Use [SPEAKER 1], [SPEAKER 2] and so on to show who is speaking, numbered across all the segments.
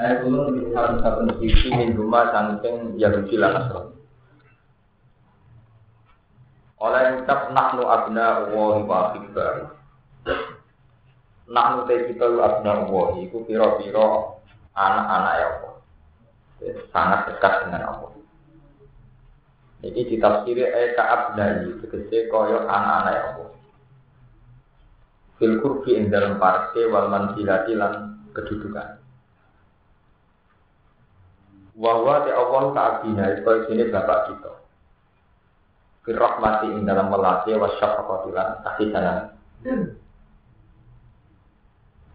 [SPEAKER 1] Saya dulu di satu-satu sisi min rumah saking Yahudi lan Nasrani. Oleh ucap nahnu abna wa wa akbar. Nahnu te kita abna wa iku pira-pira anak-anak ya Allah. Sangat dekat dengan Allah. Jadi ditafsiri eka abnai, tegese kaya anak-anak ya Allah. Fil kurbi ing dalam parke wal manzilati lan kedudukan. Wahwa te Allah ka'abina itu sini bapak kita. Fil rahmati ing dalam melatih wa syafaqatilan kasih sayang.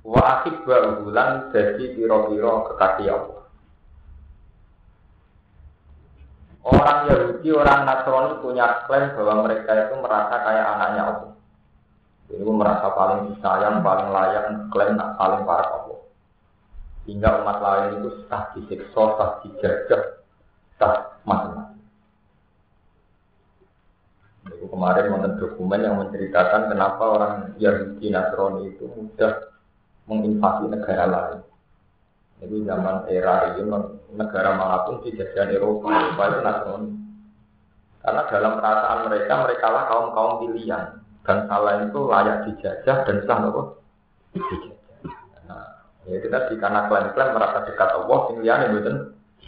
[SPEAKER 1] Wa akhib wa ulan jadi piro-piro kekasih Allah. Orang Yahudi, orang Nasrani punya klaim bahwa mereka itu merasa kayak anaknya Allah. Jadi merasa paling disayang, paling layak, klaim paling parah Hingga umat lain itu sah disiksa, sah dijajah, sah macam-macam. Itu kemarin menonton dokumen yang menceritakan kenapa orang Yahudi Nasrani itu mudah menginvasi negara lain. Itu zaman era itu negara mana pun di jajahan Eropa, Eropa itu Nasrani. Karena dalam perasaan mereka, mereka lah kaum kaum pilihan dan salah itu layak dijajah dan sah nopo dijajah. Ya itu tadi karena klaim-klaim merasa dekat Allah, sing liyane mboten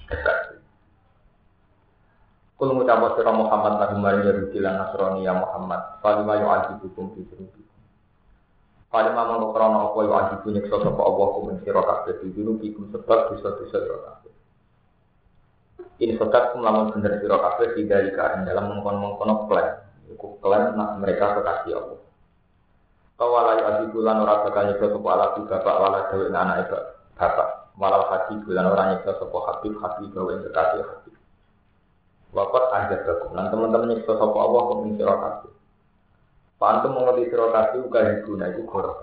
[SPEAKER 1] dekat. Kul ngucap sira Muhammad lagu mari Yahudi lan Nasrani ya Muhammad, falima yu'adzibukum fi dzunubikum. Falima mongko krana apa yu'adzibu nyiksa sapa Allah kum sira kabeh di dzunubikum sebab dosa-dosa sira kabeh. Ini sokat kum lamun bener sira kabeh tidak ing dalam mengkon-mengkon klaim. Iku klaim nak mereka kekasih Allah. Kawalai adiku lan ora bakal nyiksa sapa ala bapak wala dewe anak bapak. Malah hati bulan orang nyiksa sapa habib habib gawe kekasih habib. Wakat ajat bakum. Lan teman-teman nyiksa sapa Allah kum sira kabeh. Pantu mengerti sira kabeh uga hibuna iku goro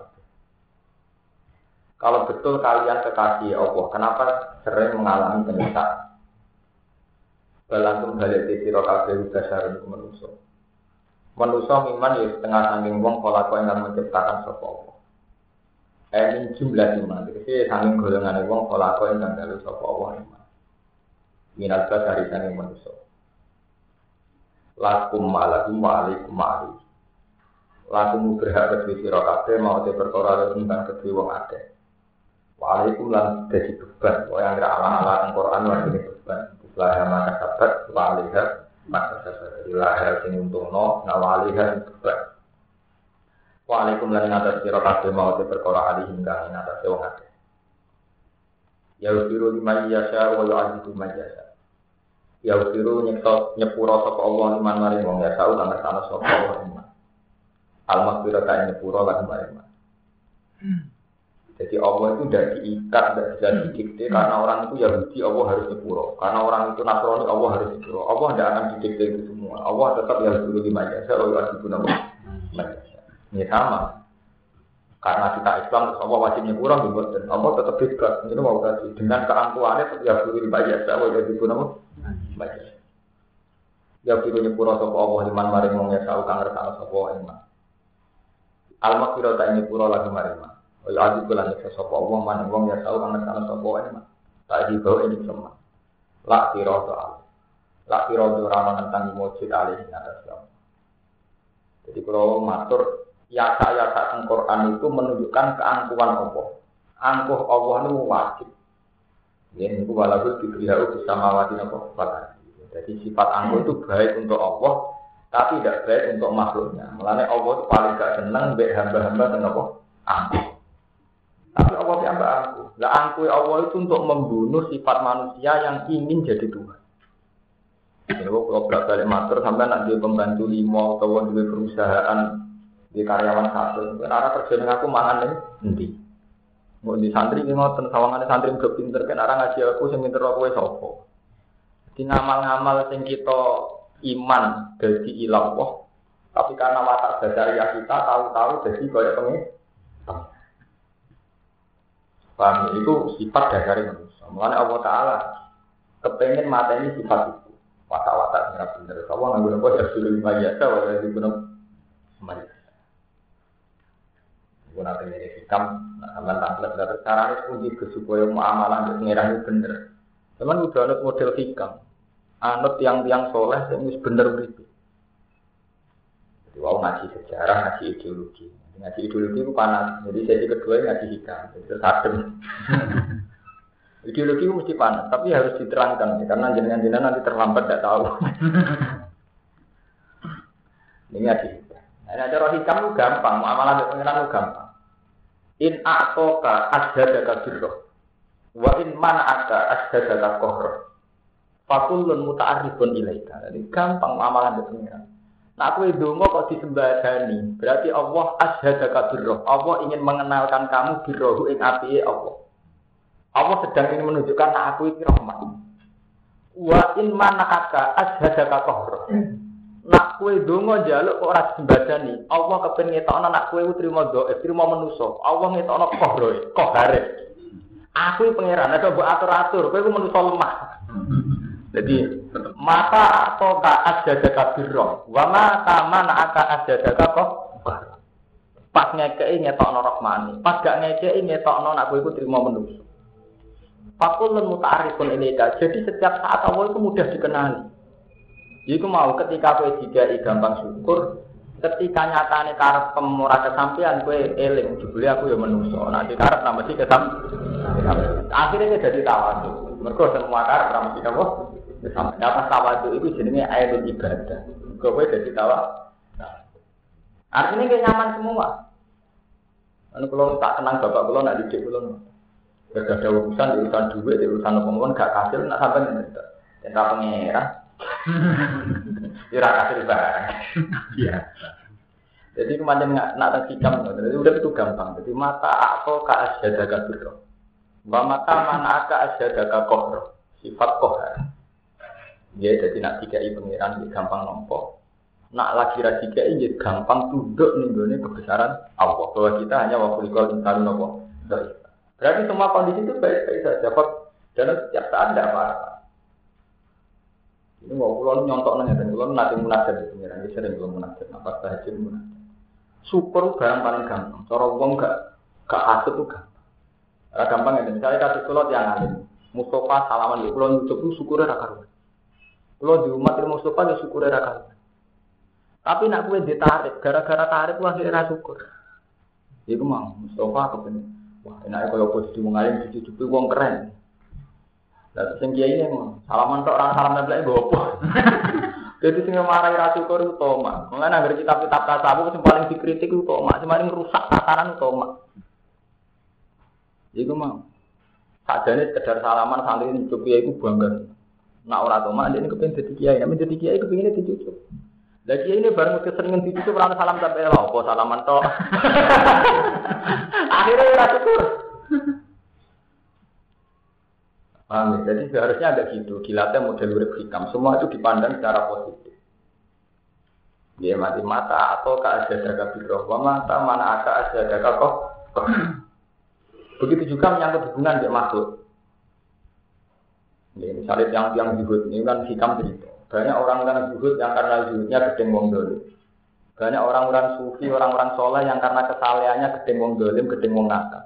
[SPEAKER 1] Kalau betul kalian kekasih Allah, kenapa sering mengalami penyiksaan? Balantum balik di sira kabeh uga sareng. Manusia miman ya setengah sangking wong pola kau yang menciptakan Allah. Eh min jumlah iman, jadi sangking golongan wong pola kau yang galu sapa Allah iman. Minal dari sangking manusia. Lakum ma'alakum wa'alikum ma'ali. Lakum berhak kedua sira kabeh mau te perkara tentang kedua wong akeh. Wa'alaikum lan dadi beban, kok yang ala-ala Al-Qur'an lan beban. Lah maka sabat wa'alaiha maka sesuatu lahir sing untungno nawali kan beban Waalaikum lan ngatas sira kabeh mau te perkara ali hingga ngatas wong akeh. Ya usiru lima yasha wa yu'adzibu man yasha. Ya usiru nyekto nyepuro sapa Allah liman maring wong yasha kang ngersano sapa Allah iman. Al maghfirah ta nyepuro lan maring jadi Allah itu tidak diikat, tidak bisa didikte karena orang itu Yahudi Allah harus nyepuro. Karena orang itu Nasrani Allah harus nyepuro. Allah tidak akan didikte itu semua. Allah tetap Yahudi lima jasa, Allah wajib guna Ini sama. Karena kita Islam, terus Allah wajib nyepuro, dan Allah tetap bebas. Ini mau tadi dengan keangkuhannya tetap Yahudi lima jasa, Allah wajib guna Yahudi nyepuro sopo Allah liman maring mong yasa, kang resana sopo iman. Al-Maghfirah tak nyepuro lagi maring Kaya adi kula nyiksa sapa wong mana wong ya tau kang ngerti sapa wae mah. Tak di bawah ini semua. Lak tiro soal. Lak tiro ora tentang mujid alih ing atas Jadi kalau matur ya saya saat Quran itu menunjukkan keangkuhan Allah. Angkuh Allah itu wajib. Ya, ini walaupun diberiau bersama wajib apa Jadi sifat angkuh itu baik untuk Allah, tapi tidak baik untuk makhluknya. Mulanya Allah itu paling gak senang baik hamba-hamba dan apa? Angkuh. Tapi Allah yang aku. Lah angku Allah itu untuk membunuh sifat manusia yang ingin jadi Tuhan. Jadi kalau berat balik matur sampai nak dia pembantu limo atau dia perusahaan di karyawan satu. Karena kerja dengan aku mangan nih nanti. Mau di santri ini mau sawangan santri udah pinter kan orang ngaji aku sing pinter aku sopo. Di ngamal-ngamal sing kita iman dari ilah Tapi karena watak dasar kita tahu-tahu jadi kayak pengen Paham? Itu sifat dasar manusia. Mengenai Allah Ta'ala kepengen mata ini sifat itu. Watak-watak yang benar. Allah nggak guna ya sudah lima jasa, walau yang guna Gue nanti ini hikam, nah sampean tampil terus caranya kunci ke supaya muamalah untuk pengiran itu bener. Cuman udah anut model hikam, anut yang soleh yang bener begitu. Jadi wow ngaji sejarah, ngaji ideologi. Ngaji ideologi itu panas. Jadi sesi kedua ngaji hikam, itu adem. ideologi itu mesti panas, tapi harus diterangkan karena jenengan-jenengan nanti terlambat tidak tahu. Ini ngaji hikam. Nah, cara hikam itu gampang, muamalah dengan pengiran itu gampang. In a'toka asjadaka birro. Wa in man'aka asjadaka kohro. Fakulun muta'arifun ilaika. Jadi gampang muamalah dengan pengiran. Nah aku dongo kok disembadani, berarti Allah ashadaka birroh. Allah ingin mengenalkan kamu birrohu ing api Allah. Allah sedang ingin menunjukkan nah aku ini rahmat. Wa in manaka ashadaka kohro. Nak kue dongo jaluk kok ora disembadani. Allah kepen ngetokno nak kue trimo doa, trimo menuso. Allah ngetokno kohro, kohare. Aku pangeran, ada buat atur-atur, kowe menuso lemah. Jadi mata atau ka asjadaka birro, wa mata mana aka asjadaka kok pas ngekei ngetokno rahmani, pas gak ngekei ngetokno nak kowe iku trimo menungso. Fakulun muta'arifun ilaika. Jadi setiap saat Allah itu mudah dikenali. Iku mau ketika kowe dikai gampang syukur, ketika nyatane karep pemurah kesampean kowe eling jebule aku ya menungso. Nah di karep nambah sih kesam. Akhirnya jadi tawadhu. Mergo semua karep nambah sih apa? Sampai apa tawadu itu jenenge air ibadah. Kowe jadi tawa. Nah. Artinya kayak nyaman semua. Anu kalau tak kenang bapak kalau nak didik kalau gak ada urusan, urusan duit, urusan apa gak kasih, nak sampai nih. Dan pengira. Kasih barang. Iya. Jadi kemarin nggak nak tersikam, jadi udah itu gampang. Jadi mata aku ke asyadaga biro. Wa mata mana aka asyadaga kohro. Sifat kohar. Ya, jadi nak tiga i pengiran ya gampang nompo. Nak lagi ra tiga i ya gampang tunduk nih kebesaran Allah. Bahwa kita hanya waktu ikut insan nopo. Berarti semua kondisi itu baik-baik saja. Dan setiap saat tidak apa-apa. Ini mau pulau nyontok nanya dan pulau nanti munajat di pengiran. Ini sering pulau munajat. Apa saja munajat. Syukur barang paling gampang. Cara uang gak gak hasut tuh gampang. gampang ya. Misalnya kasih pulau yang alim. Mustafa salaman di pulau nyucuk itu syukurnya rakaruan. Kalau di umat ilmu sopan ya syukur era kan. Tapi nak kue ditarik, gara-gara tarik wah kira syukur. Iku mau Mustafa kepen. Wah, enaknya kalau posisi mengalir di situ wong keren. Lah sing kiai ini salaman tok orang salam neblek gopo. Jadi sing marahi ra syukur itu toma. Mulane anggere kitab-kitab tasawuf sing paling dikritik itu toma, sing paling rusak tataran itu toma. Iku mau. Sajane sekedar salaman santri cukup ya iku bangga. Nak ora to mak ini kepengen jadi kiai, nek jadi kiai kepengine dicucuk. Lah kiai ini bareng keseringan dicucuk ora salam sampai lho, apa salaman to. Akhirnya ora syukur. Paham ya? Jadi seharusnya ada gitu, dilatih model urip hikam. Semua itu dipandang secara positif. Dia mati mata atau ke jaga biroh, mata mana ada jaga kok. Begitu juga menyangkut hubungan dia makhluk. Ya, misalnya yang yang zuhud ini kan hikam cerita. Banyak orang-orang zuhud yang karena zuhudnya gedeng wong. Banyak orang-orang sufi, orang-orang soleh yang karena kesalehannya gedeng wong dolim, gedeng wong nakal.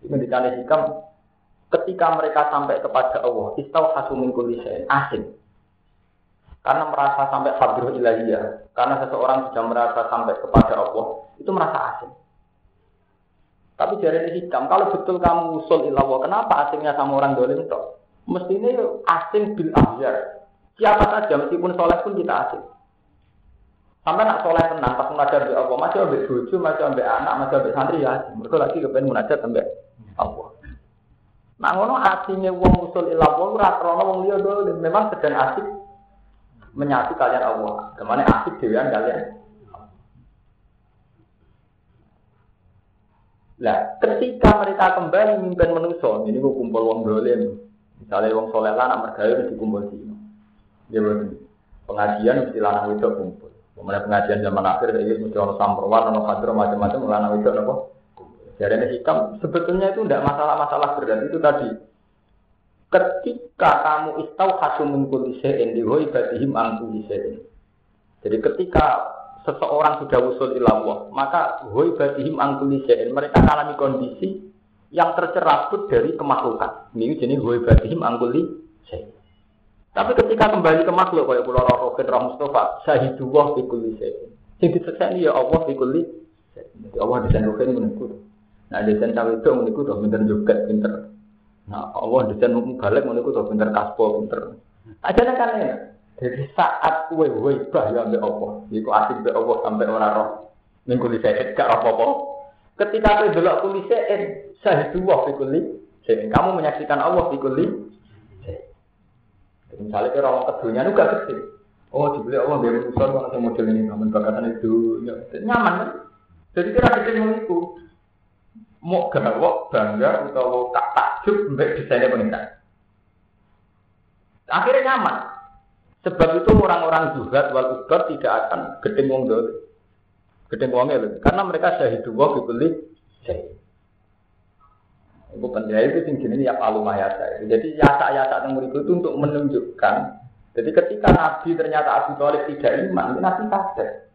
[SPEAKER 1] Ini dicari hikam. Ketika mereka sampai kepada Allah, istau hasumin kulisen, asing. Karena merasa sampai fadruh ilahiyah. Karena seseorang sudah merasa sampai kepada Allah, itu merasa asing. Tapi jari hikam, kalau betul kamu usul ilah kenapa asingnya sama orang dolim itu? mestinya asing bil ahyar. Siapa saja meskipun soleh pun kita asing. Sampai nak soleh tenang pas munajat di Allah, masih ambil bojo, masih ambil anak, masih ambil santri ya asing. Mereka lagi kepengen munajat sampai. Nah ngono asingnya wong usul ilah wong ora krana wong liya memang sedang asik menyatu kalian Allah. Ke mana asik dewan kalian? Nah, ketika mereka kembali mimpin manusia, ini gue kumpul wong dolim, Misalnya wong soleh lah, anak mergawe mesti kumpul sini. Dia pengajian mesti lanang itu kumpul. Kemudian pengajian zaman akhir ini mesti orang samperwan, orang hadro macam-macam lanang itu apa? Jadi hikam sebetulnya itu tidak masalah-masalah berat itu tadi. Ketika kamu istau hasumun kulisein diwoi batihim angku Jadi ketika seseorang sudah usul ilallah, maka hoi batihim angkuli mereka mengalami kondisi yang tercerabut dari kemaklukan. Ini jenis hoi batihim angkuli Tapi ketika kembali ke makhluk, kayak pulau Roh Roh Mustafa, syahidullah fi kulli. Sing disekseni ya Allah fi kulli Jadi Allah desain roh ini. Nah desain cawe itu menurutku tuh pinter juga, pinter. Nah Allah desain balik menurutku tuh pinter kaspo, pinter. Aja kan ya. Jadi saat kue wibah ya ambil Allah, itu asik be Allah sampai orang roh minggu lisein gak apa-apa. Ketika kue delok kulisein, saya dua fikuli, kamu menyaksikan Allah fikuli. Misalnya kira orang kedunya itu gak kecil. Oh, dibeli Allah biar besar kalau model ini namun bakatan itu ya, nyaman kan? Jadi kira kecil itu mau gawok bangga atau tak takjub mbak desainnya pengikat. Akhirnya nyaman. Sebab itu orang-orang zuhad wal ubar tidak akan gedeng wong dole. Gedeng wongnya loh. Karena mereka syahidu wa dibeli syahid. Itu penting itu sing jenis ya palu mayasa. Jadi yasa-yasa yang itu untuk menunjukkan. Jadi ketika Nabi ternyata Abu Thalib tidak iman, Nabi sadar.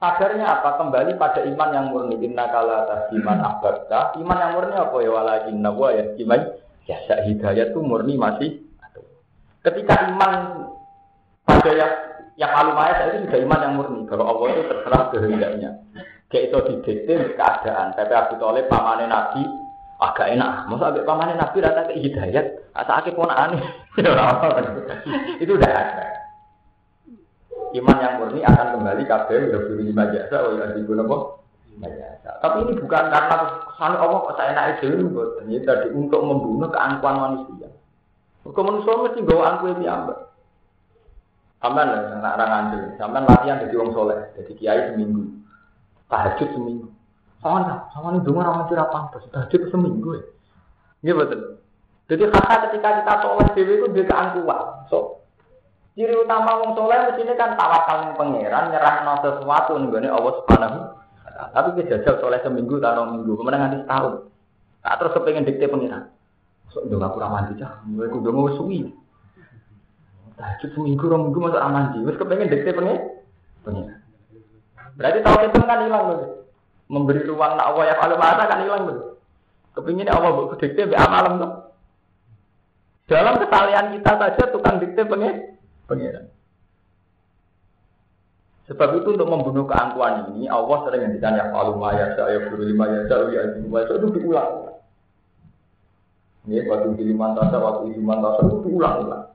[SPEAKER 1] Sadarnya apa? Kembali pada iman yang murni. Inna kala iman abadta. Iman yang murni apa ya? Walakin nawa ya. Iman ya hidayah itu murni masih. Ketika iman pada yang yang alu maya itu sudah iman yang murni. Kalau Allah itu terserah kehendaknya. Kayak itu didikte keadaan. Tapi Abu Thalib pamane Nabi agak enak. Masa agak pamane Nabi rata ke hidayat, asa akeh aneh. itu udah ada. Iman yang murni akan kembali kabeh udah beri lima jasa, oh ya guna apa? Tapi ini bukan karena kesan Allah kok saya naik dulu, ini tadi untuk membunuh keangkuhan manusia. Kok manusia mesti bawa angkuh ini ambek. Sampai nak orang ngandel, sampai latihan jadi wong soleh, jadi kiai seminggu, tahajud seminggu. Sama nih, sama nih dengar orang tidak pantas, tahajud seminggu ya. Iya betul. Jadi kata ketika kita soleh dewi itu dia keangkuhan. So, ciri utama wong soleh di sini kan tawakal yang pangeran, nyerah no sesuatu nih Allah subhanahu. Tapi kita jajal soleh seminggu, taruh minggu, kemudian nanti setahun. Tak terus kepengen dikte pangeran. So, udah kurang mandi cah, gue udah mau suwi. Tahajud seminggu, rong minggu masuk sih. Wes kepengen dekte pengen, pengen. Berarti tahu itu kan hilang loh. Memberi ruang nak Allah ya kalau mata kan hilang loh. Kepingin Allah buat dikte be amalam tuh. Dalam kesalahan kita saja tukang dikte pengen, pengen. Sebab itu untuk membunuh keangkuhan ini Allah sering ngendikan ya kalau maya saya guru lima ya saya ya itu diulang. Ini waktu di lima tasa, waktu di lima tasa itu diulang-ulang.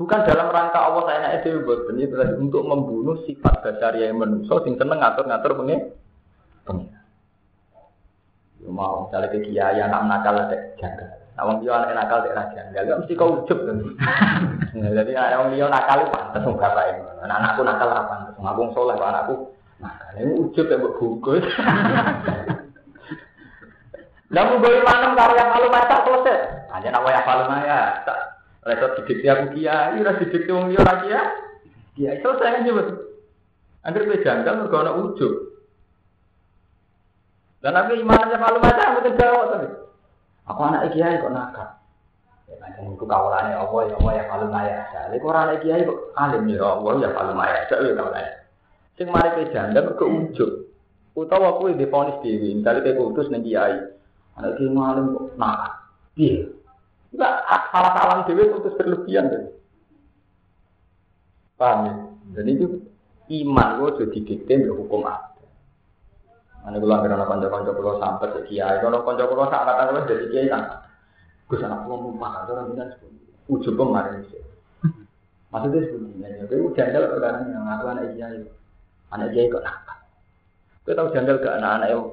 [SPEAKER 1] Bukan dalam rangka Allah saya naik dewi buat ini berarti untuk membunuh sifat dasar yang manusia sing seneng ngatur-ngatur pengen pengen. Mau misalnya kiai anak nakal ada janggal. Nah, wong dia anak nakal tidak janggal, gak mesti kau ujuk kan. Jadi anak wong dia nakal pantas nggak bapak ini. Anak anakku nakal apa pantas, aku soleh anakku nakal. Ini ujuk ya buat bungkus. Namun bagaimana kalau yang malu mata selesai? Hanya nama yang malu maya. Repot didikti aku kiai, ora didikti wong liya ora kiai. Kiai selesai kan coba. Angger kowe janggal mergo ana ujug. Dan nabi imannya malu macam mboten jawab tadi. Aku anak kiai kok nakal. Ya macam itu kawalannya Allah ya Allah ya kalau maya. Jadi orang anak kiai kok alim ya Allah ya kalau maya. Saya ya kawalannya. Sing mari ke janggal mergo ujug. Utawa kuwi difonis dhewe, misale kowe kutus ning kiai. Anak kiai alim kok nakal. Piye? Enggak, salah salah dewi putus berlebihan. Deh. Paham ya? Dan itu iman gue sudah didikte hukum ada. Mana gue langgar anak konco-konco pulau sampai ke kiai. Kalau konco pulau sampai kata gue jadi kiai kan. Gue sana pulau mau makan orang bilang ujung kemarin sih. Maksudnya sebetulnya, jadi jandal perkara yang ngaku anak kiai. Anak kiai kok nakal. Gue tahu jandal ke anak-anak yang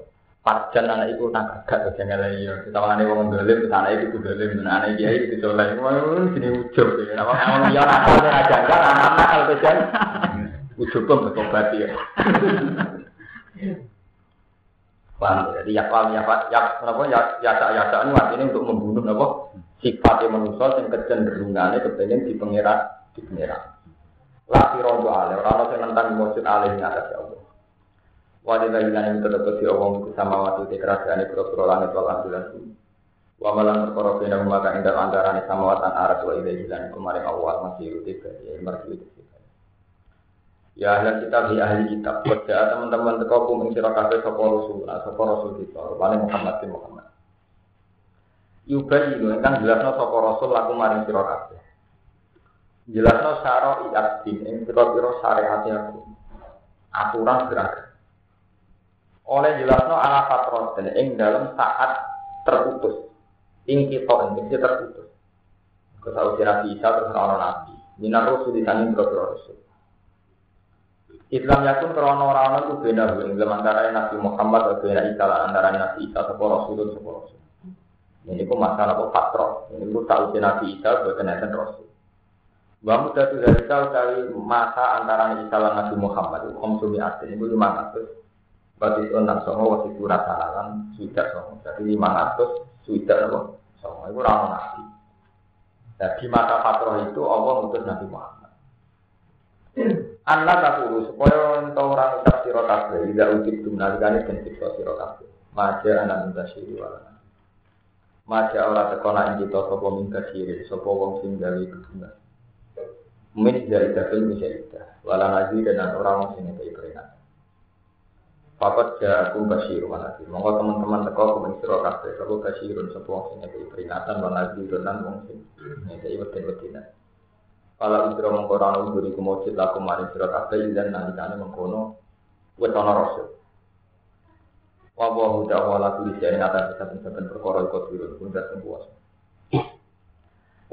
[SPEAKER 1] Parjan anak ibu tak gak tuh jangan lagi ya. Kita wani wong dolim, kita anak ibu dolim, anak kiai itu soleh. Wah, sini ujub ya. Nama wong dia nakal aja kan anak nakal pejan. Ujub pun bertobat ya. Paham Jadi ya paham ya pak ya kenapa ya ya ya ya ini artinya untuk membunuh apa sifat yang manusia yang kecenderungannya kepengen di pangeran di pangeran. Laki rondo ale orang orang yang tentang mujud ale yang atas ya Allah. Lagi lan itu tetap di awam sama waktu di kerajaan itu pura langit wal ambulan. Wa malan perkara bina maka ing dalam antarané samawatan arat wa ilahi lan kemarin awal masih tiga ya mergi itu. Ya ahli kitab ya ahli kitab. Kerja teman-teman teko kum ing sira kabeh sapa rasul, sapa rasul kita, rupane Muhammad bin Muhammad. Yubayi ingkang jelasno sapa rasul laku maring sira kabeh. Jelasno syara iatin ing pira-pira aku. Aturan gerakan. Oleh jelasno ala fatroten ing dalam saat terputus. Ing kita ing terputus. Kesau Nabi Isa terus orang Nabi. Minar Rasul di sana Rasul. Islam yakun krono orang itu beda ing dalam antara Nabi Muhammad dan beda Isa antara Nabi Isa atau Rasul dan Rasul. Ini pun masalah apa patro. Ini pun tahu Nabi Isa buat kenaikan Rasul. Itu dari tahu kali masa antara Isa dan Nabi Muhammad asli itu lima ratus. Berarti itu enam songo waktu itu rasa alam sudah songo. Jadi lima ratus sudah apa? Songo itu orang Nabi. Nah, di masa patro itu Allah mengutus Nabi Muhammad. Anak aku supaya entah orang ucap siro kabeh, tidak ujib dum nalikane dan siksa siro kabeh. Maja anak minta siri wala. Maja ora tekona ing kita sapa minta siri, sapa wong sing gawe kebenar. Min dari dafil bisa ida, wala nazi dan orang sing ngekei peringatan. Papat ja aku kasir mana Monggo teman-teman teko kumen sira kabeh, sapa kasirun sapa wong sing ngekei peringatan, wala nazi dan wong sing ngekei weden-wedenan. Kalau udra mengkono uduri kumujud laku maring surat kabeh dan nalikane mengkono wis ana rasul. Wa wa huda wa la tulis ing atas saben-saben perkara iku dirun pun dateng puas.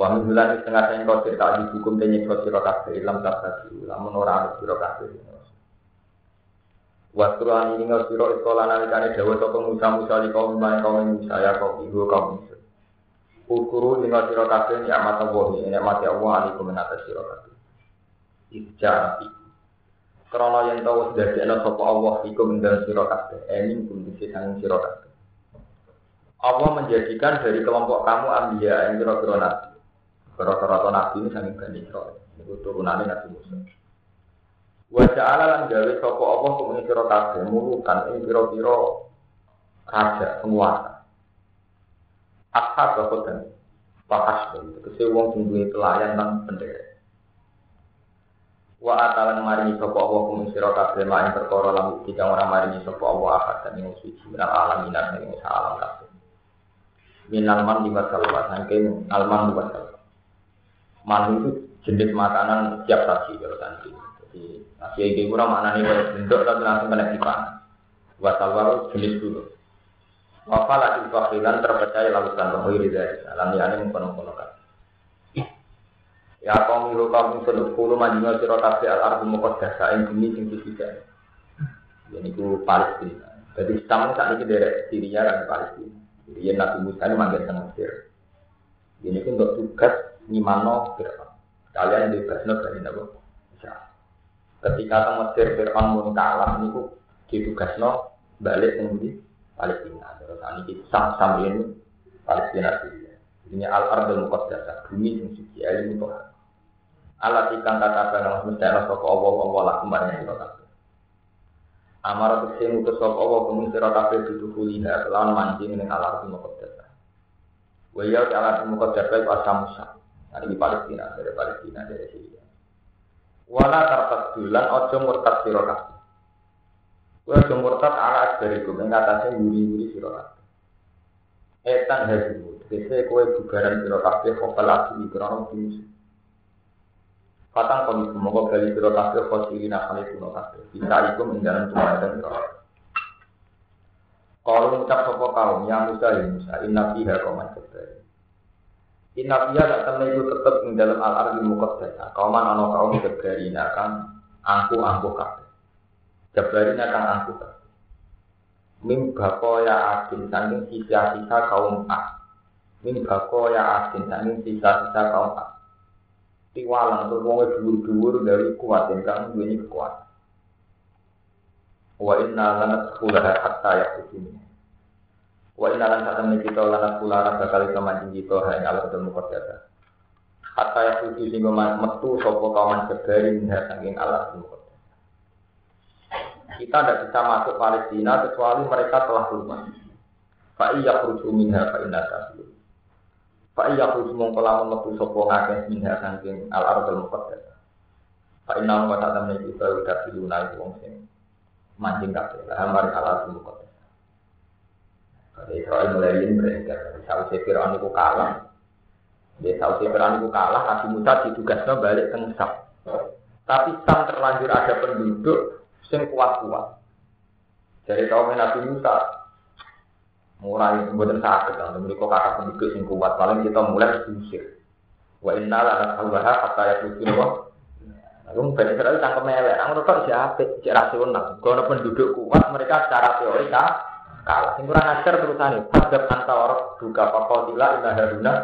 [SPEAKER 1] Wa min bulan setengah sing kau cerita di hukum tenye kau sira kabeh ilam tak tadi lamun ora ana sira kabeh. Wa Qur'an ini ngau sira sekolah nalikane dawa sapa Musa Musa li kaum maring kaum Musa ya kaum iku kaum Musa. Ukuru lima siro kabeh nikmat Allah ini mati Allah alaikum min atas siro kabeh. Ija api. Krono yang tahu sudah diana sopo Allah iku mendalam siro kabeh. Emin kum disi sanging siro kabeh. Allah menjadikan dari kelompok kamu ambia yang kira-kira nabi. Kira-kira nabi ini sanging Bani Israel. Itu turunannya Nabi Musa. Wajah Allah lan gawe sopo Allah kum siro kabeh. Mulukan ing kira-kira raja, penguasa. Ashab apa dan Pakas dari Kese wong sing duwe pelayan nang bendera. Wa atalan maringi sapa Allah kum sira kabeh maing perkara lan tiga orang maringi sapa Allah akad dan yang suci minal alam minal ing alam kabeh. Minal man di masalah saking alman di masalah. Man itu jenis makanan siap saji kalau tadi. Jadi nasi iki ora maknane bentuk tapi langsung kena dipangan. Wa jenis dulu. Wafala ilfahilan terpercaya lautan bahwiri dari alam yang mengkono-kono kan. Ya kaum milu kaum sing sepuluh majinga sira kabeh al ardu muqaddasa ing bumi sing disidak. Ini ku Palestina. Jadi Islam saat ini dari Syria dan Palestina. Jadi Nabi Musa ini manggil tengah Mesir. Ini pun untuk tugas Nimano Fir'aun. Kalian bebas dari Nabi Musa. Ketika tengah Mesir Fir'aun pun kalah, ini ku ditugasno balik kemudian Palestina. Terus ini sam sam ini Palestina Syria. Ini al ardul muqaddasah bumi yang suci ilmu Tuhan. Allah ikan kata kata mesti ana sapa Allah Allah lakum maring sira kabeh. Amar tekse ngutus sapa Allah kuwi sira kabeh dudu kulina lan mancing ning al ardul muqaddasah. Wa ya al ardul muqaddasah iku asamusa. Nah, ini Palestina dari Palestina dari Syria. Wala tartadulan ojo murtad sira kabeh. Kue aja murtad ala asbariku mengatasi wuri-wuri sira kabeh. Etan hazimu, tegese kue bubaran kabeh kopal asli krono musuh. Patang komi semoga bali sira kabeh khosiri nakali kuno kabeh. Bisa iku mendalam tumadan sira Kalau mengucap sopo kaum yang Musa ya Musa, inna fiha kauman kebari. Inna fiha tak temen itu tetap di dalam al-ardi muqaddasa. Kauman ana kaum kebari akan angku-angku kabeh. Jabari akan aku Mim bako ya adin saking sisa-sisa kaum A. Mim bako ya adin saking sisa-sisa kaum A. Tiwalang tuh mau dhuwur-dhuwur dari kuat yang duweni kekuatan. Wa inna lanat kulaha hatta yakutini. Wa inna lan saat temen kita lanat kulaha bakal iso mancing kita hai Allah dan mukodata. Hatta yakuti sehingga metu sopo kawan segari minha saking Allah dan. Kita tidak bisa masuk Palestina kecuali mereka telah keluar. Pak iya kurju minha pak indah kafir. Pak iya kurju mongkolamun metu sopo ngakeh minha saking al ardul muqaddas. Pak Inal wa ta'ala menika Israel dari Yunani wong sing mancing kabeh. Lah mari kalah semua kota. Kalau Israel mulai ini beredar, saat Fir'aun itu kalah, dia tahu Fir'aun itu kalah, Nabi Musa ditugasnya balik ke. Tapi Sam terlanjur ada penduduk yang kuat-kuat. Jadi kaum Nabi Musa mulai buatan sakit, dan mereka kata penduduk yang kuat, paling kita mulai diusir. Wa inna la nasawwaha hatta yakutu wa Lalu Bani Israel cangkem elek, aku tetap siapa, cek rasional. Kalau penduduk kuat, mereka secara teori kalah. Sing kurang ajar terusane, padha antawar buka pakotila inna haruna.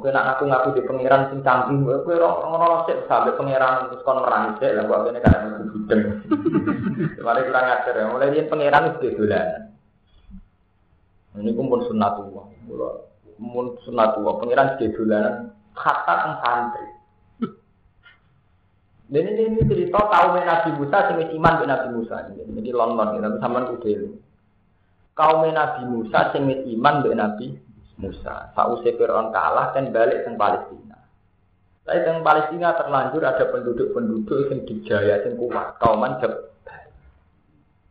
[SPEAKER 1] Oke, nak aku ngaku di pangeran sing canggih, kowe ngono sik sampai pangeran terus kon merangi sik, lah kok kene kan aku budeng. Mari kurang ajar ya, mulai yen pangeran wis dolanan. Ini pun sunnatullah. Mun sunnatullah, pangeran dolanan kata teng santri. Ini, ini cerita tahu Nabi Musa, sing iman dengan Nabi Musa. Ini London, tapi sampean kudu kaum Nabi Musa sing iman mbek Nabi Musa. Sausé Firaun kalah dan balik ke Palestina. Tapi teng Palestina terlanjur ada penduduk-penduduk yang dijaya sing kuat, kauman jeb.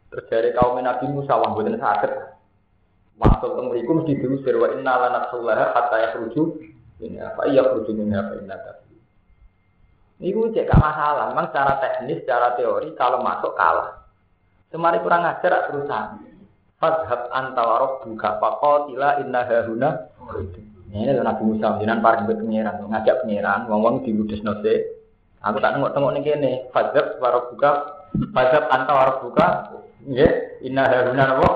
[SPEAKER 1] Terjadi kaum Nabi Musa wah boten saged. Masuk ke mriku mesti diusir wa inna lanatsullaha hatta yakhruju ini apa iya khruju min apa inna Ini cek gak masalah, memang secara teknis, secara teori kalau masuk kalah. Semari kurang ajar terusan. Fadhab antawarok buka tila inna hahuna. Ini adalah Nabi Musa, jinan paling buat pengiran, ngajak pengiran, ngomong di ludes nose. Aku tak nengok tengok nih kene. Fadhab warok buka, fadhab antawarok buka. Ya, inna hahuna nopo.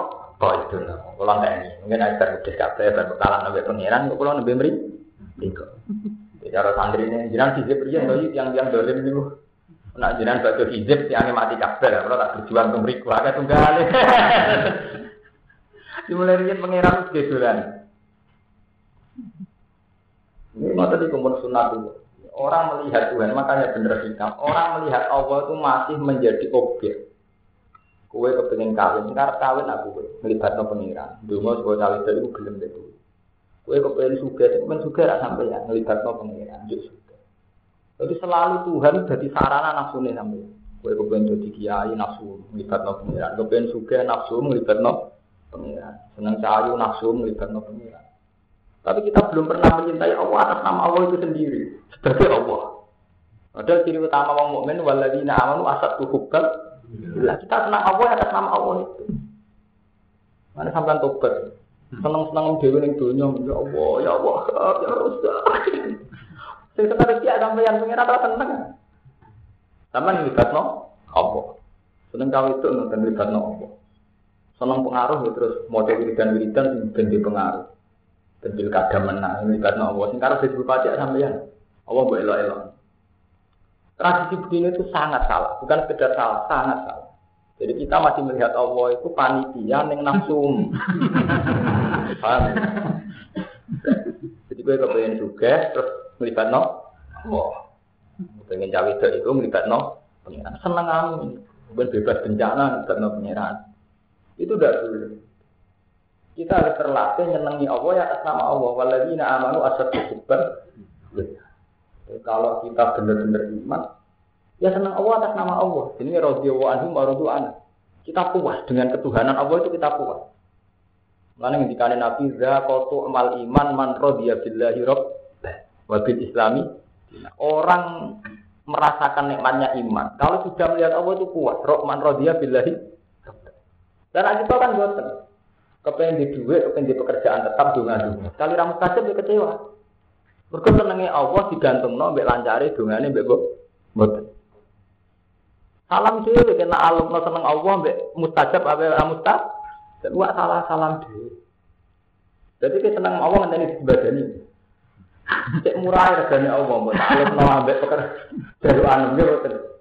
[SPEAKER 1] Oh itu nopo. Kalau ini, mungkin ada ludes kafe, berkalan nabi pengiran, kok kalau nabi beri. Tiga. Cara santri ini, jinan sih beri yang yang dolim ini. Nak jinan batu hijab, yang mati kabel, kalau tak berjuang untuk beriku, agak tunggal. Dimulai riyen pangeran wis. Ini mata di kumpul sunat itu. Orang melihat Tuhan, makanya bener kita. Orang melihat Allah itu masih menjadi objek. Kue kepengen kawin, sekarang kawin aku kue melibat no pengiran. Dulu sebuah cawe itu belum itu. Kue kepengen suka, kepengen suka rak sampai ya melibat no pengiran. Jadi selalu Tuhan jadi sarana nafsu nih sampai. Kue kepengen jadi kiai nafsu melibat no pengiran. Kepengen suka nafsu melibat no pengiran. Senang cahayu nafsu melibatkan pengiran. Tapi kita belum pernah mencintai Allah atas nama Allah itu sendiri sebagai Allah. Padahal ciri utama orang mukmin waladina amanu asat tuhukal. Lah kita senang Allah atas nama Allah itu. Mana sampai tobat. Senang-senang dewi ning dunia, ya Allah, ya Allah, ya Rasul. Sing seneng dia pengiran ora seneng. Sampeyan libatno Allah. Seneng kau itu nonton libatno Allah. Senang pengaruh ya terus mau wiridan wiridan ganti pengaruh. Dan pilkada menang ini karena Allah. Sing karena Facebook pajak sampeyan. Allah buat elok elok. Tradisi begini itu sangat salah, bukan sekedar salah, sangat salah. Jadi kita masih melihat Allah itu panitia yang nafsu. Paham? Jadi gue kepengen juga terus melibat no. Allah. Pengen cawe itu melibat no. Pengiran seneng. Bukan bebas bencana melibat no pengiran. Itu tidak boleh. Kita harus terlatih nyenangi Allah ya atas nama Allah. Waladina amanu asad hubban. Kalau kita benar-benar iman, ya senang Allah atas nama Allah. Ini radhiyallahu anhu wa. Kita puas dengan ketuhanan Allah itu kita puas. Mana dikali Nabi zakotu amal iman man rodiya billahi rabb wa bil islami. Orang merasakan nikmatnya iman. Kalau sudah melihat Allah itu puas. Man rodiya billahi dan kita kan boten. Kepengen di duit, kepengen di pekerjaan tetap dunga dunga. Kali ramu kasih dia kecewa. Mereka senengnya Allah digantung no, mbak lancari dungane mbak boten. Salam sih, kena alum no seneng Allah mbak mustajab apa mustajab. Dan wah salah salam dhewe. Jadi kita seneng Allah ngenteni di badan ini. Cek murah regane Allah, mbak alum no mbak pekerjaan mbak boten.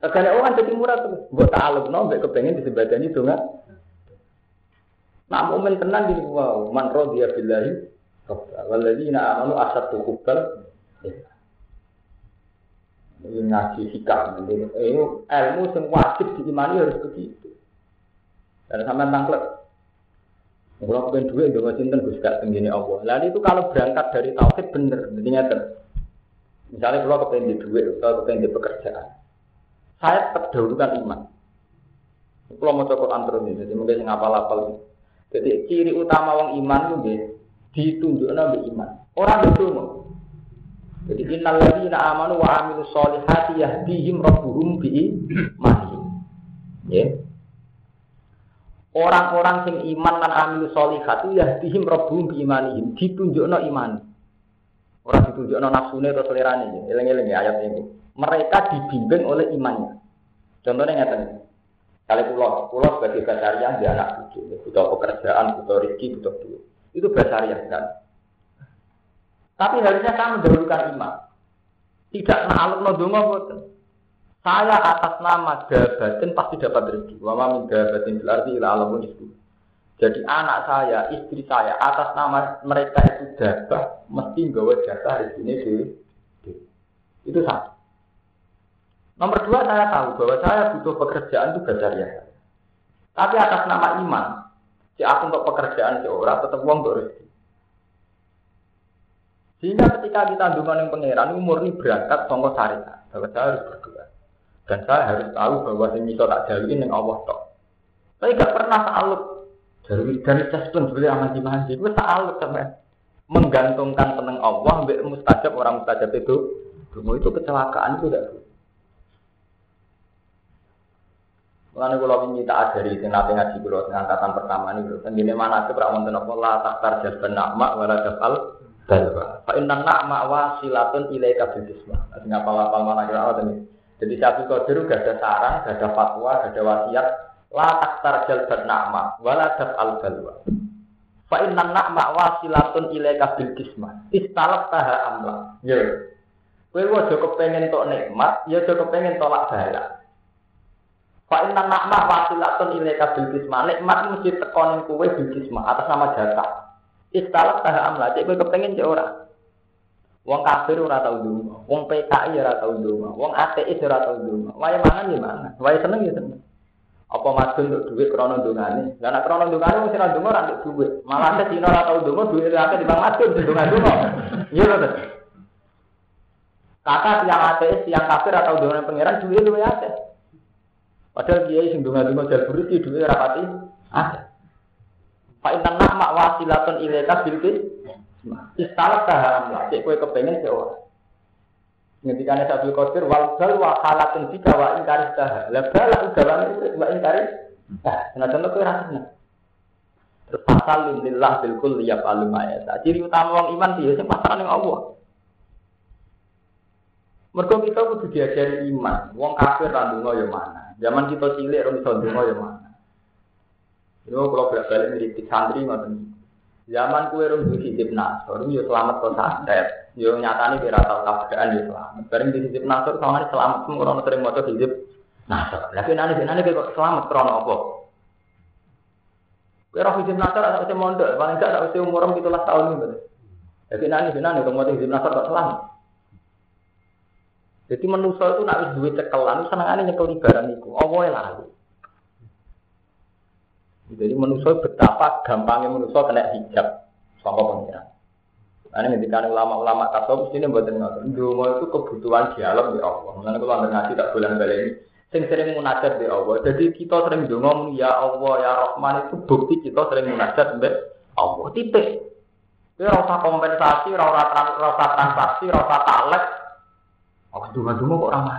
[SPEAKER 1] Allah kan jadi murah tuh. Mbak alum no mbak kepengen disebadani dunga. Nah mukmin tenan gini wow, man rodiya billahi walladzina amanu asatu hubbal ini ngaji sikap ini ilmu yang wajib diimani harus begitu dan sama tangklek kalau pengen duit nggak cinta gus gak tenggini Allah lalu itu kalau berangkat dari tauhid bener nyata Misalnya kalau kepengen di duit, kalau kepengen di pekerjaan, saya tetap dahulukan iman. Kalau mau cokot antara ini, jadi mungkin ngapal-apal. Jadi ciri utama wong iman itu ditunjukkan oleh iman. Orang itu mau. Jadi innal ladzina amanu wa amilus solihati yahdihim rabbuhum bi imanihim. Ya. Orang-orang sing iman lan amil solihat yahdihim rabbuhum bi imanihim. Ditunjukno iman. Orang ditunjukno nafsune atau selerane. Eling-eling ya ayat ini. Mereka dibimbing oleh imannya. Contohnya ngeten. Kali pulau, pulau sebagai basariah dia anak cucu, butuh pekerjaan, butuh rezeki, butuh duit. Itu basariah kan. Tapi harusnya saya mendahulukan iman. Tidak naluk nodonga boten. Saya atas nama dabatin pasti dapat rezeki. Wa ma min dabatin fil ardi ila alamun itu. Jadi anak saya, istri saya atas nama mereka itu dabah mesti bawa jatah di, di. Itu satu. Nomor dua saya tahu bahwa saya butuh pekerjaan itu ya. Tapi atas nama iman, si aku untuk pekerjaan seorang tetap uang untuk rezeki. Sehingga ketika kita dungan yang pangeran, umur ini berangkat songko syariat. Bahwa saya harus berdoa. Dan saya harus tahu bahwa yang bisa tak jalin yang Allah tok. Saya gak pernah salut. Dari tes pun sebenarnya aman di manji. Gue salut sama menggantungkan tenang Allah ambil mustajab orang mustajab itu. Dulu itu kecelakaan itu udah. Mulane kula wingi tak ajari sing nate ngaji kula sing angkatan pertama niku. Tendine mana ke prak wonten apa la taktar jalban nakma wala dafal dalwa. Fa inna na'ma wasilatun ilaika bil jisma. Sing apal-apal mana kira awat ini. Jadi Syafi'i Qadir gak ada saran, gak ada fatwa, gak ada wasiat. La taktar jalban na'ma wala dafal dalwa. Fa inna na'ma wasilatun ilaika bil jisma. Istalak taha amla. Ya. Kowe aja kepengin tok nikmat, ya aja kepengin tolak bala. Fa inna na'ma wasilatun ilaika bil jisma. Nikmat mesti tekonin kowe bil jisma atas nama jatah. Istalak tah amla, cek kowe kepengin cek ora. Wong kafir ora tau ndonga, wong PKI ora tau ndonga, wong ateis ora tau ndonga. Wae mangan ya mangan, wae seneng ya seneng. Apa madun untuk duit krono ndongane? Lah nek krono sing ora ndonga ora untuk duit. Malah ate dina ora tau ndonga duit akeh di Bang Madun ndonga-ndonga. Iya lho. Kata yang ateis, yang kafir atau dengan pangeran duit luwe akeh. Padahal kiai sing ndonga-ndonga jalbur iki duit ora pati akeh. Pak intan nak mak wasilatun ilaika bilkis. Istalah haram lah. Cek kue kepengen ke orang. Ngendikane Sabil Qadir wal bal wa halatun bika wa ingkaris taha. Lah bala ugawane wa. Nah, senajan kowe ra seneng. Terus pasal lillah bil kulli yaf'alu ma Ciri utama wong iman piye sing pasaran ning Allah. Mergo kita kudu diajari iman. Wong kafir ra ndonga ya mana. Zaman kita cilik ora iso ndonga ya mana. Yo kalau bolak balik ngiritik santri ngoten. Zaman kue rum di hizib nasor, yo selamat kok santet. Yo nyatane kira tau kabaran yo selamat. Bareng di hizib nasor sama selamat semua orang sering mau hizib nasor. Tapi nanti nanti kok selamat krono apa? Kue roh hizib nasor atau usia mondok, paling tidak tak usia umur gitu lah tahun ini. Tapi nanti nanti kalau mau hizib nasor kok selamat. Jadi manusia itu nak duit cekelan, senangannya nyekel barang itu. Oh, boleh lalu. Jadi manusia betapa gampangnya manusia kena hijab sama pengiran. Nah, ini ketika ulama-ulama tasawuf ini buat ngotot. Dungo itu kebutuhan di alam ya Allah. Mengenai kalau anda ngaji tak bulan balik ini, sing sering munajat di Allah. Jadi kita sering dungo ya Allah ya Rahman itu bukti kita sering munajat mbak Allah. Titik. Ini rasa kompensasi, rasa rasa transaksi, rasa taklek. Oh, dungo-dungo kok ramah.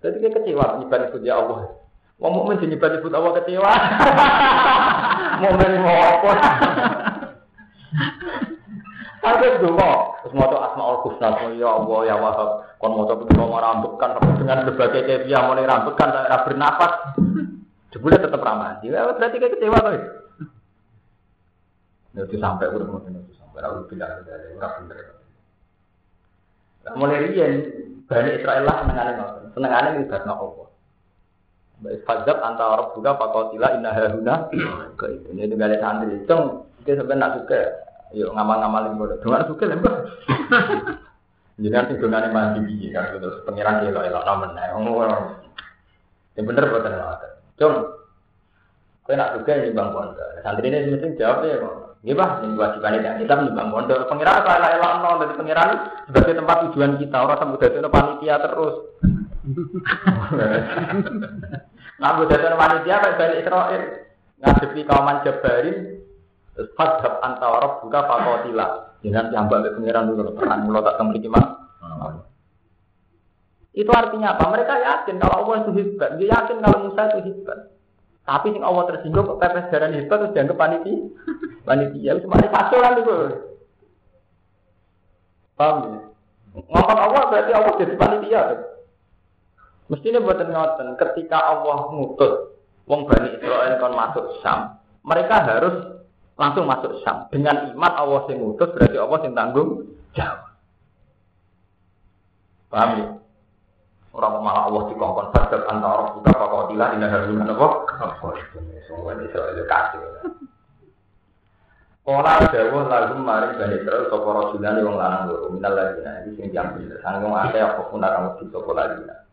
[SPEAKER 1] Jadi kita kecewa ibadah ya Allah. Wong mukmin jenyebat nyebut Allah kecewa. Mukmin mau apa? Tapi donga, terus maca Asmaul Husna, ya Allah ya Wahab, kon maca pitulung merambutkan dengan berbagai kefiah mulai rambutkan tak bernafas. Jebule tetap ramah. Ya berarti kayak kecewa tuh. Ya itu sampai udah mau itu sampai aku bilang dari orang bener. Mulai riyen Bani Israel lah senengane ngoten. Senengane ngibatno Allah. Fadzab antara orang juga pakotila inna haruna ke itu. Ini juga ada santri. Cung, kita sebenarnya nak suka. Yuk ngamal-ngamalin bodoh. Dengar suka lembah. Jadi nanti dengan yang masih biji kan terus pengiran dia kalau elok namen. Yang bener buatan lah. Cung, kau nak suka ini bang Pondok. Santri ini mesti jawab ya kok. Nggih Pak, ning kewajiban yang kita nyumbang pondok. Pengiran ora elok nol dari pengiran sebagai tempat tujuan kita, ora sampe dadi panitia terus. Nganggo dadi panitia kayak balik Israel. Ngadepi kauman Jabarin terus fadhab antara buka fakotila. Dengan yang balik pengiran dulu perang mulo tak temui mah. Itu artinya apa? Mereka yakin kalau Allah itu hebat. Dia yakin kalau Musa itu hebat. Tapi sing Allah tersinggung kok pepes darah hebat terus dianggap panitia. Panitia itu mari pasuran itu. Paham ya? Ngomong Allah berarti Allah jadi panitia. Mestinya buatan ngoten ketika Allah ngutus wong Bani Israel kon masuk Sam, mereka harus langsung masuk Sam. Dengan iman Allah sing ngutus berarti Allah sing tanggung jawab. Paham ya? Orang malah Allah dikongkon fadab antara kita apa kau tilah ini harus kok? Semua soal kasih. Kala dawuh lagu mari bani Israel sapa rasulane wong lanang loro minal ladina iki sing diambil sanggung akeh apa pun mesti sapa ladina.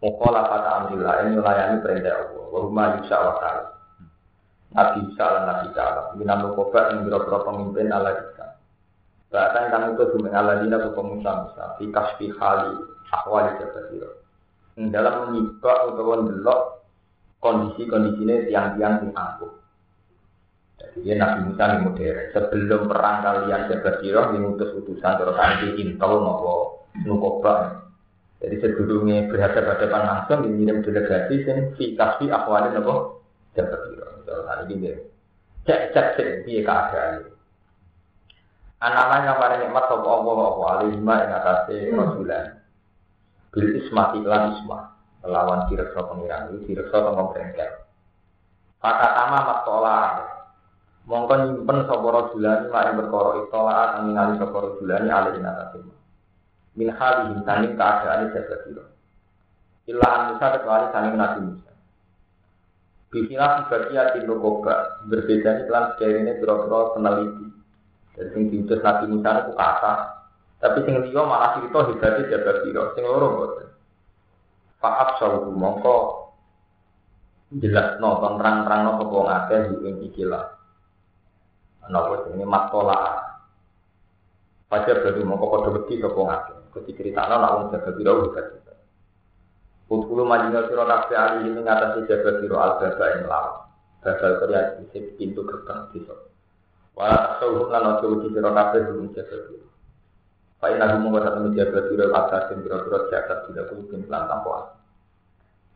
[SPEAKER 1] Mukola kata amrillah ini melayani perintah Allah. Huma yusa wa ta'ala. Nabi Isa lan Nabi Ta'ala. Minam lukoba yang biro-biro pemimpin ala Isa. Bahkan kami itu dumeng ala dina buka Musa Musa. Fi kasfi hali akwali jabasiro. Yang dalam menyibak utawa ndelok kondisi-kondisinya tiang-tiang sing angkuh. Jadi Nabi Musa ini modern. Sebelum perang kalian jabasiro, mengutus utusan terus anti intel nopo. Jadi sebelumnya berhadapan-hadapan langsung dikirim delegasi sing fi kasfi akwali nopo jabasiro. Terus hari ini cek cek cek dia keadaan. Anak-anak yang paling nikmat sapa Allah apa alihima ing atase rasulan bil ismati lan isma melawan direksa pengiran itu direksa tengok brengkel kata tama maktola mongko nyimpen sapa rajulani mak perkara itola kang ningali sapa rajulani alih ing atase min halihi saning keadaane jaga sira illa an Musa kecuali saning Nabi Musa Bihila sebagian nukoba berbeda iklan sekarang ini biro-biro peneliti. Jadi sing diutus Nabi Musa itu kata, tapi sing liya malah cerita hebatnya jaga biro, sing loro boten. Faab sawu mongko jelas no terang-terang no sapa ngakeh ing ikilah. Napa ini makola. Fajar berarti mongko padha wedi sapa ngakeh. Ketika critakno nak wong jaga biro hebat. Kulo majinga sira kabeh ali ini ngatasi jaga sira al-baba ing lawan. Babal Korea di pintu gerbang desa. Wala tasawuf lan ojo wedi sira kabeh belum jaga sira. Pak Ina hukum kata temen jaga atas sing pira-pira jaga tidak kudu pin lan tampo.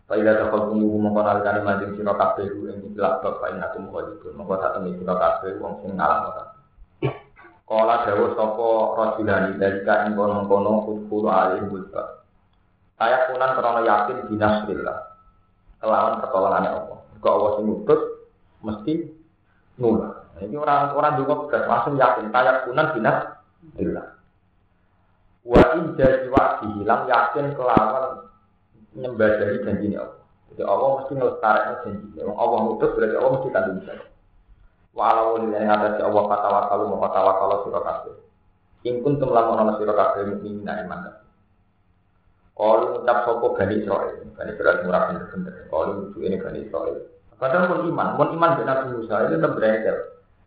[SPEAKER 1] Pak Ina takal kumu hukum kono alikane manjing sira kabeh ing istilah bab Pak Ina kabeh wong sing ngalah ora. Kala dawuh sapa rajulani dalika ing kono-kono kudu alih bulba. Saya punan karena yakin dinasrillah. Kelawan pertolongannya Allah. Jika Allah sing ngutus mesti nula. Ini orang orang juga bekas langsung yakin. Saya punan dinasrillah. Wa in jadi wakti hilang yakin kelawan nyembadahi janji Allah. Jadi Allah mesti ngelestarikan janji. Allah ngutus berarti Allah mesti tanggung jawab. Walau ini yang ada Allah kata wakalu mau kata wakalu surah kasih. Ingkun tumlamun ala surah kasih mukminin iman. Kalau ngucap sopo Bani Israel, Bani Israel murah bener-bener. Kalau itu ini Bani Israel. Kadang pun iman, pun iman Nabi Musa itu tetap.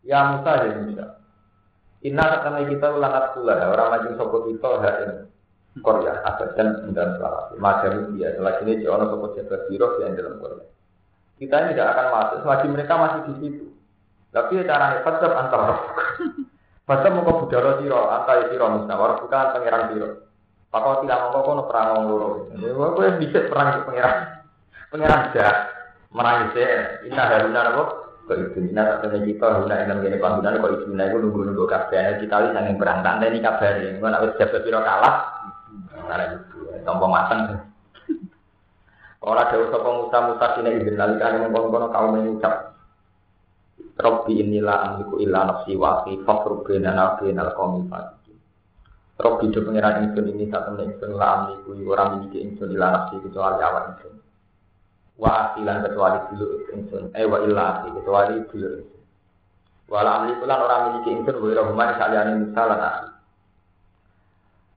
[SPEAKER 1] Ya Musa ya Musa. Inna karena kita ulangat pula, orang maju sopo kita hari Korea, abadan dan selawat. Macam dia, selagi ini jangan sopo jabat biro yang dalam Korea. Kita ini tidak akan masuk, selagi mereka masih di situ. Tapi cara hebat tetap antar. Masa mau kau budara antar siro Musa, walau bukan pangeran siro. Pakau tidak mau kono perang wong loro. Kowe yang bisa perang di pangeran. Pangeran aja merang saya. Ina haruna apa? Kok itu ina tak tanya kita haruna yang gini panggungan kok itu ina itu nunggu nunggu kabar. Kita li sangat perang tak ini kabar. Gue nak jabat piro kalah. Karena itu tombong matang. Orang jauh sapa Musa Musa sini izin lali kan ngomong kono kaum mengucap. Robbi inilah amliku illa nafsi wa akhi fakru bina nabi nal qawmi Rob hidup pengiran ingsun ini satu temen ingsun lah amli kui orang miliki ingsun ilah nafsi kecuali awak ingsun. Wa asilan kecuali dulu ingsun. Eh wa ilah asli kecuali dulu ingsun. Wala amli kulan orang miliki ingsun wa irahumani saliani musa lan asli.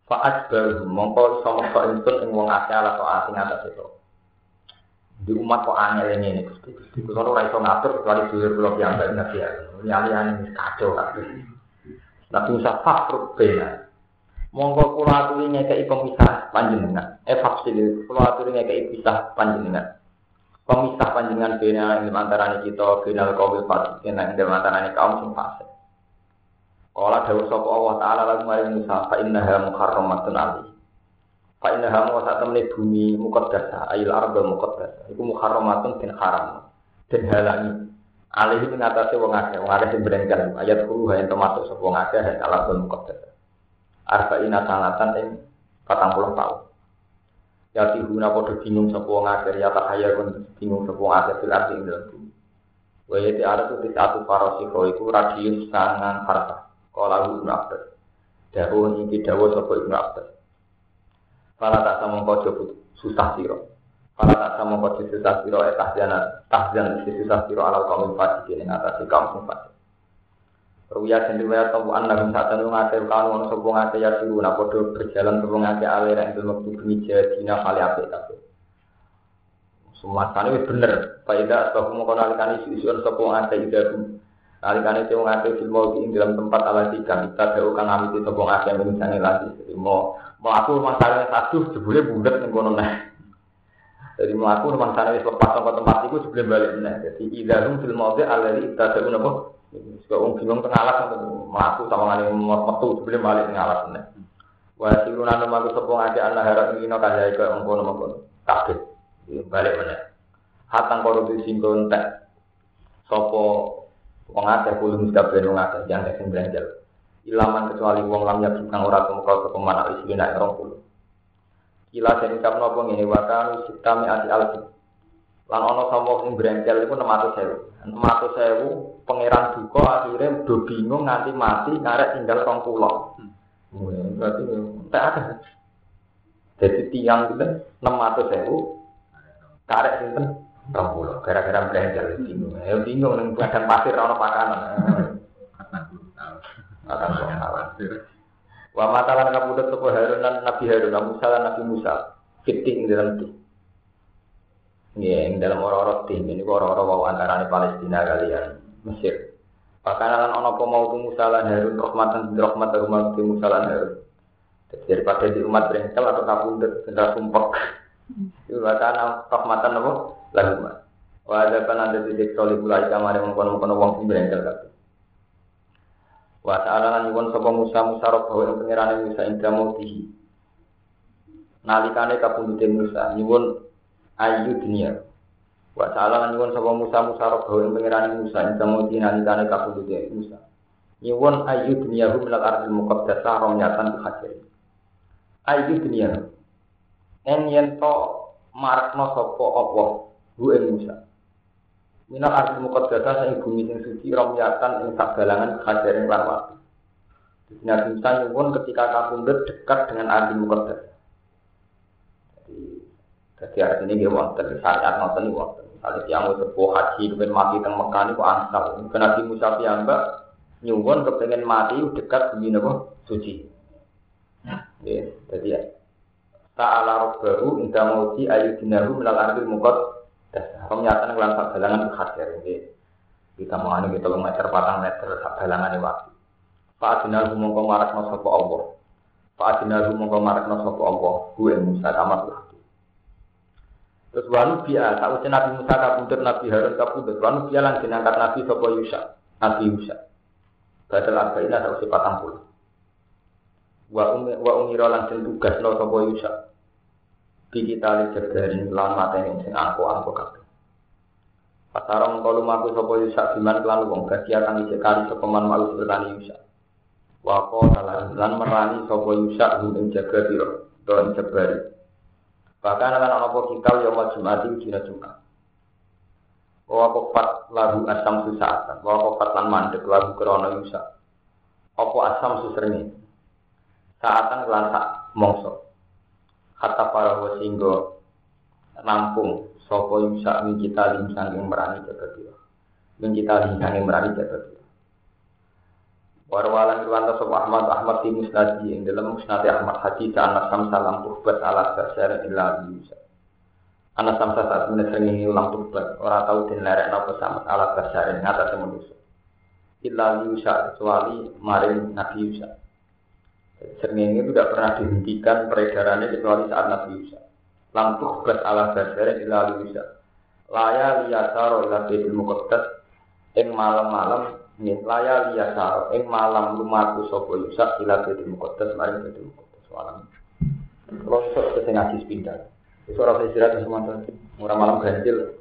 [SPEAKER 1] Fa'at baru mongko iso mongko ingsun ing wong asli ala so asing atas itu. Di umat kok aneh ini ini, gusti gusti kalau ora iso ngatur kecuali dulur kula piyambak nabi ya. Ini alih-alih ini kacau kabeh. Nabi Musa fakhruk bena. Monggo kula aturi ngekeki pemisah panjenengan. Eh faksil kula aturi ngekeki pisah panjenengan. Pemisah panjenengan bena ing antarané kita bena kaum fasik ing antarané kaum sing fasik. Kala dawuh sapa Allah taala lagu maring Musa fa innaha muharramatun alaihi. Fa inna hamu sak temene bumi muqaddasa, ayil arba muqaddasa. Iku muharramatun bin haram. Den halangi. Alih ing atase wong akeh, wong akeh sing brengkel. Ayat 10 hayang termasuk sapa wong akeh hayang alabul muqaddasa. Arba'ina sanatan ing 40 tahun. Ya tihuna padha bingung sapa wong akeh, ya tak haya kon bingung sapa wong akeh fil ardi ing dalem bumi. Wa yati satu farasiko iku radius sangang farsa. Kala Ibnu Abbas. Dawuh iki dawuh sapa Ibnu. Fala tak sama kau susah siro. Fala tak sama kau susah siro. Eh tahjana tahjan susah siro ala kaum fasik ini atas kaum fasik. Ruya sendiri ya tahu anda bisa tahu ngate kalau ono sopong ngate ya suruh nak bodoh berjalan sopong ngate alir yang itu waktu kemija dina kali apa tapi. Semua kali bener. Faida sebab mau kenal kali isu-isu sopong ngate juga Alikane sing ngate film ing dalam tempat ala tiga kita jauh kang amit sopong ngate misalnya lagi. Jadi mau Melaku rumah sana satu jebule bulat ning kono. Jadi melaku rumah sana wis lepas saka tempat iku jebule balik neh. Jadi idahum fil mawdi alladhi ittada'un apa? Suka wong bingung teng alas mlaku sama ngene metu jebule balik ning alas neh. Wa siruna nama ku sapa ngake ana harap ngino kaya iku mengkono mengkono. Kabeh balik meneh. Hatang korupsi sing kontek sapa wong akeh kulo mesti yang sing belanjal ilaman kecuali wong lam yakin kang ora tumeka sapa mana isi nek 20 Kila sing ucapno apa ngene wa kanu sitami ati alfi lan ana sapa sing brengkel iku 600.000 600.000 pangeran duka akhirnya do bingung nganti mati karek tinggal 20 hmm. berarti tak ada jadi tiang kita 600.000 karek sinten? 20 gara-gara brengkel bingung. Ya bingung ning padang pasir ana pakanan akan khawatir. Wa matalan kabudut sapa Harun lan Nabi Harun Musa lan Nabi Musa fitting dalam tim. Ya, yang dalam orang-orang tim ini orang-orang mau antara Palestina kalian Mesir. Bahkan lan ono apa mau Musa lan Harun rahmatan rahmat rumah Musa lan Harun. Daripada di umat berengsel atau kabudut benda sumpek. Itu bahkan rahmatan apa? Lalu Wa ada kan ada titik solih mulai kamar yang mengkono-mengkono wong sing berengsel kabeh. Wa ta'ala lan nyuwun sapa Musa Musa robahu ing pangerane Musa ing damutihi. Nalikane kapundhute Musa nyuwun ayu dunia. Wa ta'ala lan nyuwun sapa Musa Musa robahu ing pangerane Musa ing damutihi nalikane kapundhute Musa. Nyuwun ayu dunia hu minal ardil muqaddasah romyatan hajar. Ayu dunia. En to marakno sapa Allah hu ing Musa. Minal arti muqaddasah sing bumi sing suci romyatan ing sagalangan kajaring lan waktu. Nabi Musa pun ketika kapundhut dekat dengan arti muqaddas. Jadi jadi arti ini dia wonten syariat ngoten iki wonten. Kalau tiang sepuh haji kepen mati teng Mekah niku ansal. Nabi Musa piyambak nyuwun kepengen mati dekat bumi napa suci. Ya, jadi ya. Ta'ala rabbahu inda mauti ayyudinahu minal arti muqaddas Penyataan kelan sak balangan hadir ini. Kita mau anu kita meter patang meter sak balangan waktu. Pak Adinal marak no sopo Allah. Pak Adinal mongko marak no sopo Allah. Gue Musa tamat lah. Terus wanu biya, tak Nabi Musa kabudut, Nabi Harun kabudut. Wanu biya langsung angkat Nabi sopo Yusa, Nabi Yusa. Badal arba'ina tak usah patang puluh. Wa umi wa umira langsung tugas no sopo Yusa. Lihat dari lan mateni sing angko angko kabeh. Pasarong kalau maku sopo yusak biman kelan wong gadi akan isek kali sopeman malu bertani yusak. Wako talan lan merani sopo yusak ing jaga biro do ing jabari. Bahkan akan apa kita yang mau jumati ujina jumat. Wako fat lagu asam susah Wako fat lan mandek lagu krono yusak. Apa asam suserngi. Saatan kelan sak mongso kata para wasinggo nampung sopo yusa min kita lim sanging merani dia. Min kita lim sanging merani dia. Warwalan kiwanta sopo Ahmad Ahmad di musnadi. Yang dalam musnadi Ahmad Haji anak sam salam tuhbat ala dasar illa yusa Anak samsa saat menesengi ulang tubat, orang tahu din lerek nopo sama alat basarin ngatas manusia. Illa Yusa kecuali maring Nabi Yusa. Serngingi itu tidak pernah dihentikan peredarannya kecuali saat Nabi Yusa. Lampuh bas ala basarin illa Yusa. Laya liyasaro ila bidil muqaddas ing malam-malam nih laya liyasaro ing malam lumaku sopo Yusa ila bidil muqaddas maring bidil muqaddas malam. Kalau sok ngaji sepindah. Itu orang istirahat semua. Murah malam ganjil.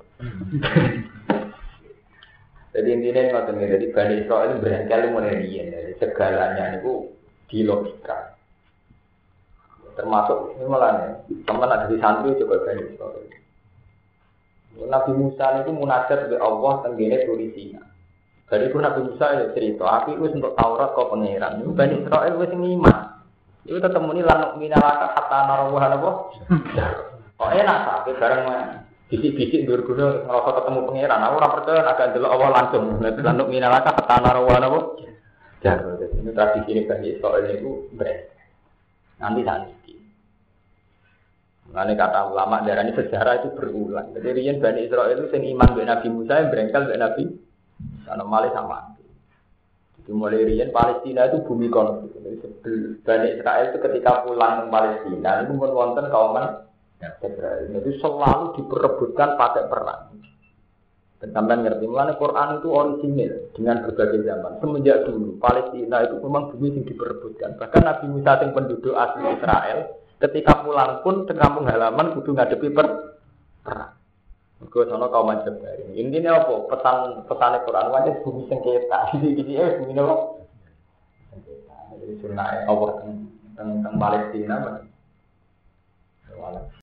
[SPEAKER 1] Jadi intinya ngoten nih, jadi Bani Israel berangkali mulai rian, jadi segalanya itu di logika. Termasuk ini malah teman ada di santri coba Bani Israel. Nabi Musa itu munajat oleh Allah tenggine turi Sina. Dari itu Nabi Musa ya cerita, aku itu untuk Taurat kau pangeran. Ini Bani Israel wis iman. Itu tetap muni lanuk minalaka kata narawah apa? Oh enak tapi bareng bisik-bisik berguna ngerasa ketemu pangeran. Aku ora percaya agak delok Allah langsung. Nanti lanuk minalaka kata narawah apa? Jago. Ini tradisi ini Bani Israel itu beres. Nanti nanti. Nanti kata ulama darah ini sejarah itu berulang. Jadi Rian Bani Israel itu sing iman dengan Nabi Musa yang berengkel dengan Nabi karena malah sama. Jadi mulai Rian Palestina itu bumi konflik. Jadi Bani Israel itu ketika pulang ke Palestina itu pun wonten kauman Israel. Itu selalu diperebutkan pakai perang. Dan sampai ngerti, mulanya Quran itu original dengan berbagai zaman. Semenjak dulu, Palestina itu memang bumi yang diperebutkan. Bahkan Nabi Musa yang penduduk asli Israel, ketika pulang pun ke kampung halaman kudu ngadepi per perang. Mergo sono kaum Jabari. Intinya apa? Pesan pesan Quran wajib bumi sengketa. Jadi ini eh bumi apa? Sengketa. Jadi sunnah Allah tentang Palestina.